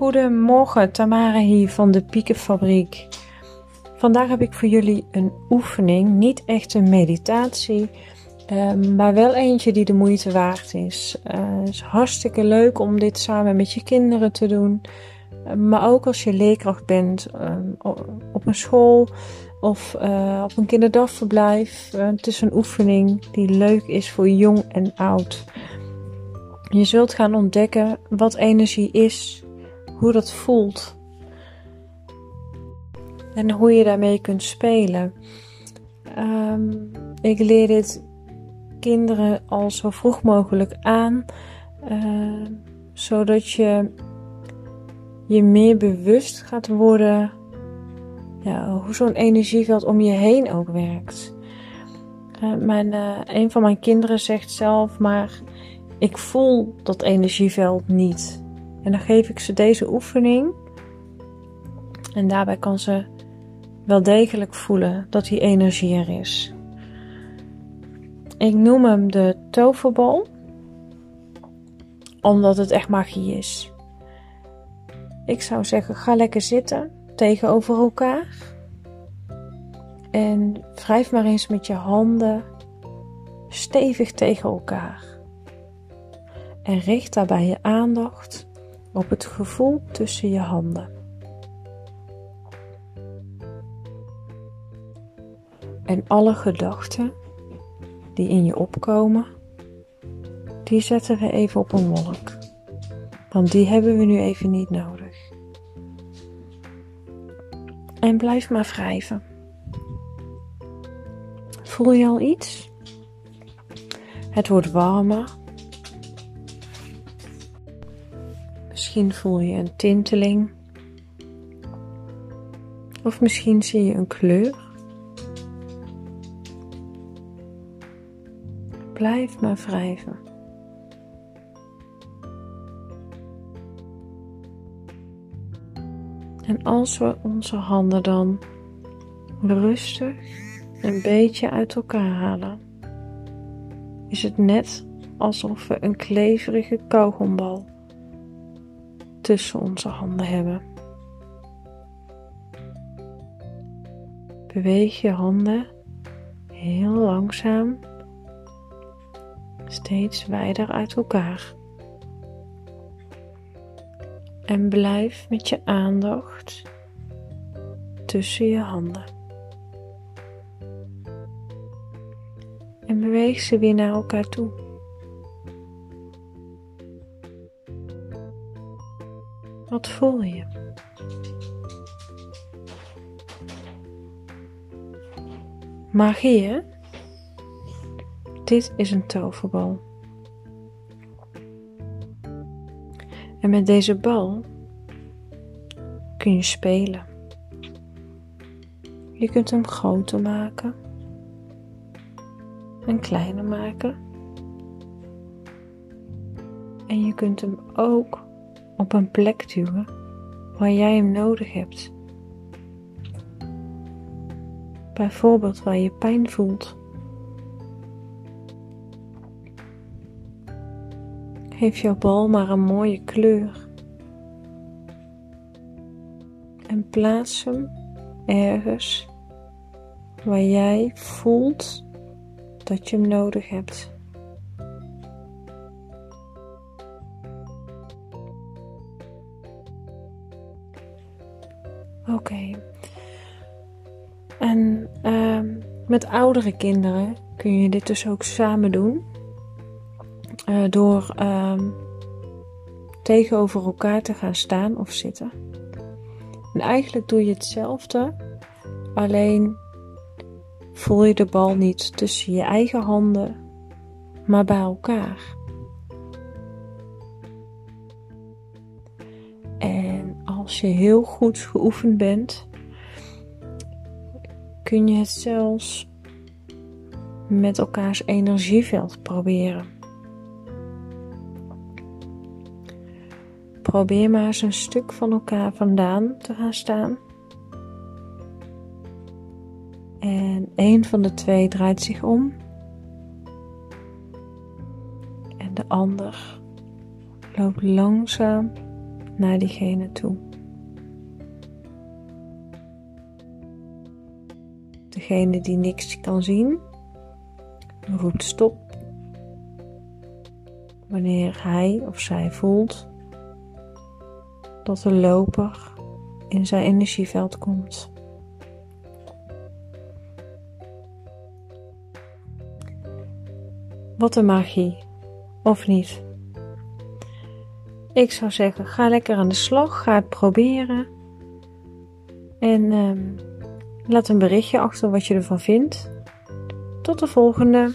Goedemorgen, Tamara hier van de Piekenfabriek. Vandaag heb ik voor jullie een oefening, niet echt een meditatie, ehm, maar wel eentje die de moeite waard is. Het is hartstikke leuk om dit samen met je kinderen te doen, uh, maar ook als je leerkracht bent um, op een school of uh, op een kinderdagverblijf. het is een oefening die leuk is voor jong en oud. Je zult gaan ontdekken wat energie is, hoe dat voelt en hoe je daarmee kunt spelen. Um, ik leer dit kinderen al zo vroeg mogelijk aan, uh, zodat je je meer bewust gaat worden ja, hoe zo'n energieveld om je heen ook werkt. Uh, mijn, uh, een van mijn kinderen zegt zelf, maar ik voel dat energieveld niet. En dan geef ik ze deze oefening. En daarbij kan ze wel degelijk voelen dat die energie er is. Ik noem hem de toverbal, omdat het echt magie is. Ik zou zeggen, ga lekker zitten tegenover elkaar. En wrijf maar eens met je handen stevig tegen elkaar. En richt daarbij je aandacht op het gevoel tussen je handen. En alle gedachten die in je opkomen, die zetten we even op een wolk. Want die hebben we nu even niet nodig. En blijf maar wrijven. Voel je al iets? Het wordt warmer Misschien voel je een tinteling. Of misschien zie je een kleur. Blijf maar wrijven. En als we onze handen dan rustig een beetje uit elkaar halen, is het net alsof we een kleverige kauwgombal tussen onze handen hebben. Beweeg je handen heel langzaam steeds wijder uit elkaar. En blijf met je aandacht tussen je handen. En beweeg ze weer naar elkaar toe. Wat voel je? Magie, hè? Dit is een toverbal. En met deze bal kun je spelen. Je kunt hem groter maken en kleiner maken. En je kunt hem ook op een plek duwen waar jij hem nodig hebt. Bijvoorbeeld waar je pijn voelt. Geef jouw bal maar een mooie kleur. En plaats hem ergens waar jij voelt dat je hem nodig hebt. Oké. En uh, met oudere kinderen kun je dit dus ook samen doen. Uh, door uh, tegenover elkaar te gaan staan of zitten. En eigenlijk doe je hetzelfde, alleen voel je de bal niet tussen je eigen handen, maar bij elkaar. Als je heel goed geoefend bent, kun je het zelfs met elkaars energieveld proberen. Probeer maar eens een stuk van elkaar vandaan te gaan staan. En een van de twee draait zich om. En de ander loopt langzaam naar diegene toe. Degene die niks kan zien, roept stop wanneer hij of zij voelt dat de loper in zijn energieveld komt. Wat een magie, of niet? Ik zou zeggen, ga lekker aan de slag, ga het proberen. En ehm, laat een berichtje achter wat je ervan vindt. Tot de volgende.